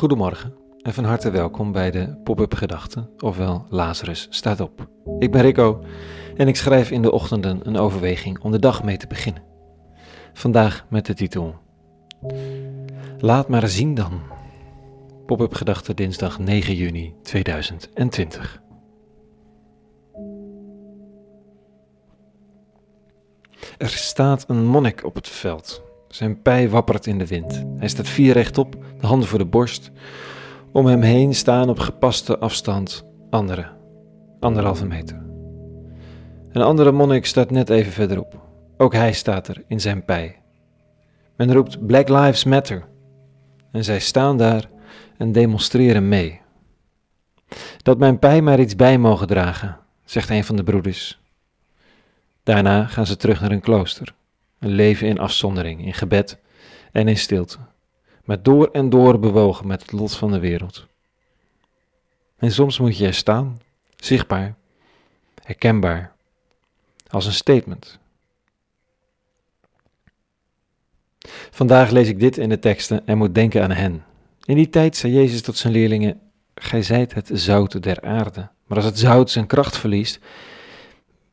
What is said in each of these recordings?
Goedemorgen en van harte welkom bij de Pop-up Gedachten, ofwel Lazarus staat op. Ik ben Rico en ik schrijf in de ochtenden een overweging om de dag mee te beginnen. Vandaag met de titel Laat maar zien dan. Pop-up Gedachten dinsdag 9 juni 2020. Er staat een monnik op het veld. Zijn pij wappert in de wind. Hij staat vier rechtop, de handen voor de borst. Om hem heen staan op gepaste afstand anderen, anderhalve meter. Een andere monnik staat net even verderop. Ook hij staat er in zijn pij. Men roept Black Lives Matter. En zij staan daar en demonstreren mee. Dat mijn pij maar iets bij mogen dragen, zegt een van de broeders. Daarna gaan ze terug naar hun klooster. Een leven in afzondering, in gebed en in stilte. Maar door en door bewogen met het lot van de wereld. En soms moet er staan, zichtbaar, herkenbaar, als een statement. Vandaag lees ik dit in de teksten en moet denken aan hen. In die tijd zei Jezus tot zijn leerlingen: Gij zijt het zout der aarde. Maar als het zout zijn kracht verliest,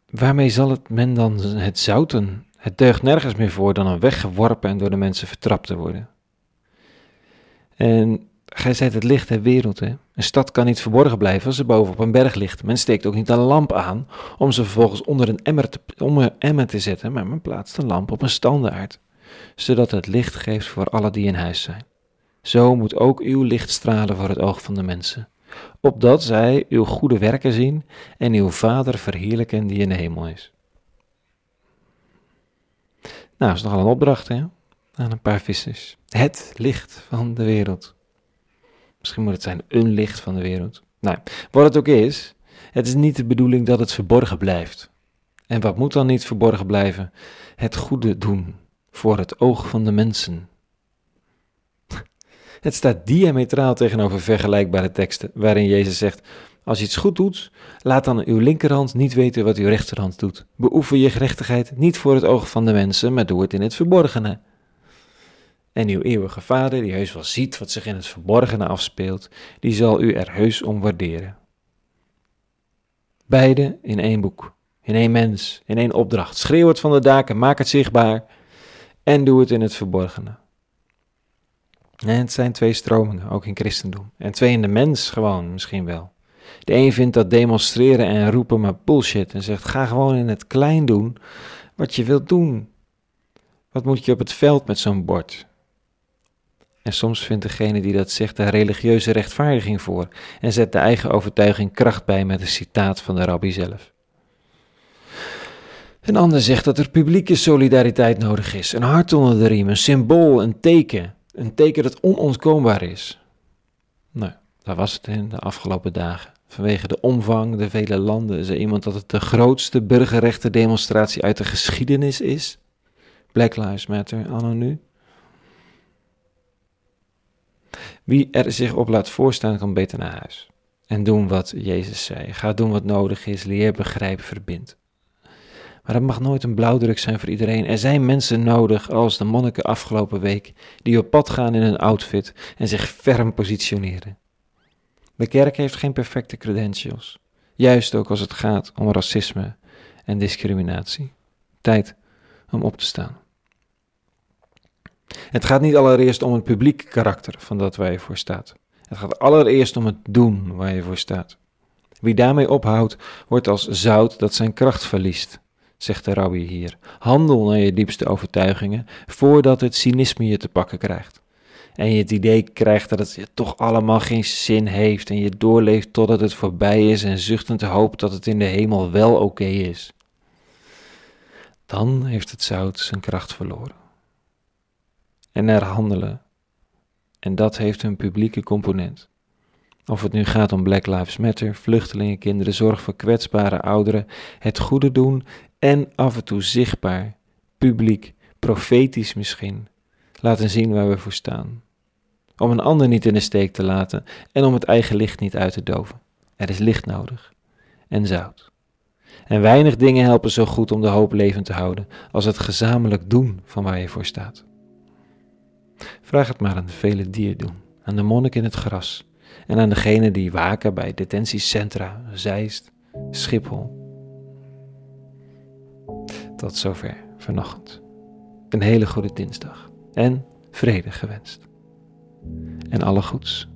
waarmee zal het men dan het zouten? Het deugt nergens meer voor dan om weggeworpen en door de mensen vertrapt te worden. En gij zijt het licht der wereld. Hè? Een stad kan niet verborgen blijven als ze boven op een berg ligt. Men steekt ook niet een lamp aan om ze vervolgens onder een emmer te, om een emmer te zetten, maar men plaatst een lamp op een standaard, zodat het licht geeft voor alle die in huis zijn. Zo moet ook uw licht stralen voor het oog van de mensen, opdat zij uw goede werken zien en uw Vader verheerlijken die in de hemel is. Nou, dat is nogal een opdracht, hè? Aan een paar vissers. Het licht van de wereld. Misschien moet het zijn een licht van de wereld. Nou, wat het ook is, het is niet de bedoeling dat het verborgen blijft. En wat moet dan niet verborgen blijven? Het goede doen voor het oog van de mensen. Het staat diametraal tegenover vergelijkbare teksten, waarin Jezus zegt: Als je iets goed doet, laat dan uw linkerhand niet weten wat uw rechterhand doet. Beoefen je gerechtigheid niet voor het oog van de mensen, maar doe het in het verborgene. En uw eeuwige Vader, die heus wel ziet wat zich in het verborgene afspeelt, die zal u er heus om waarderen. Beide in één boek, in één mens, in één opdracht. Schreeuw het van de daken, maak het zichtbaar en doe het in het verborgene. En het zijn twee stromingen, ook in christendom. En twee in de mens gewoon, misschien wel. De een vindt dat demonstreren en roepen maar bullshit en zegt: ga gewoon in het klein doen wat je wilt doen. Wat moet je op het veld met zo'n bord? En soms vindt degene die dat zegt daar religieuze rechtvaardiging voor en zet de eigen overtuiging kracht bij met een citaat van de rabbi zelf. Een ander zegt dat er publieke solidariteit nodig is, een hart onder de riem, een symbool, een teken, een teken dat onontkoombaar is. Nou, daar was het in de afgelopen dagen. Vanwege de omvang, de vele landen, zei iemand dat het de grootste burgerrechtendemonstratie uit de geschiedenis is. Black Lives Matter, anno nu. Wie er zich op laat voorstaan, kan beter naar huis. En doen wat Jezus zei. Ga doen wat nodig is, leer, begrijp, verbind. Maar het mag nooit een blauwdruk zijn voor iedereen. Er zijn mensen nodig, als de monniken afgelopen week, die op pad gaan in een outfit en zich ferm positioneren. De kerk heeft geen perfecte credentials, juist ook als het gaat om racisme en discriminatie. Tijd om op te staan. Het gaat niet allereerst om het publiek karakter van dat waar je voor staat. Het gaat allereerst om het doen waar je voor staat. Wie daarmee ophoudt, wordt als zout dat zijn kracht verliest, zegt de rabbi hier. Handel naar je diepste overtuigingen voordat het cynisme je te pakken krijgt. En je het idee krijgt dat het toch allemaal geen zin heeft en je doorleeft totdat het voorbij is en zuchtend hoopt dat het in de hemel wel oké is. Dan heeft het zout zijn kracht verloren en er handelen. En dat heeft een publieke component. Of het nu gaat om Black Lives Matter, vluchtelingen, kinderen, zorg voor kwetsbare ouderen, het goede doen en af en toe zichtbaar, publiek, profetisch misschien, laten zien waar we voor staan. Om een ander niet in de steek te laten en om het eigen licht niet uit te doven. Er is licht nodig en zout. En weinig dingen helpen zo goed om de hoop levend te houden als het gezamenlijk doen van waar je voor staat. Vraag het maar aan de vele die aan de monnik in het gras en aan degenen die waken bij detentiecentra Zeist, Schiphol. Tot zover vanochtend. Een hele goede dinsdag en vrede gewenst. En alle goeds.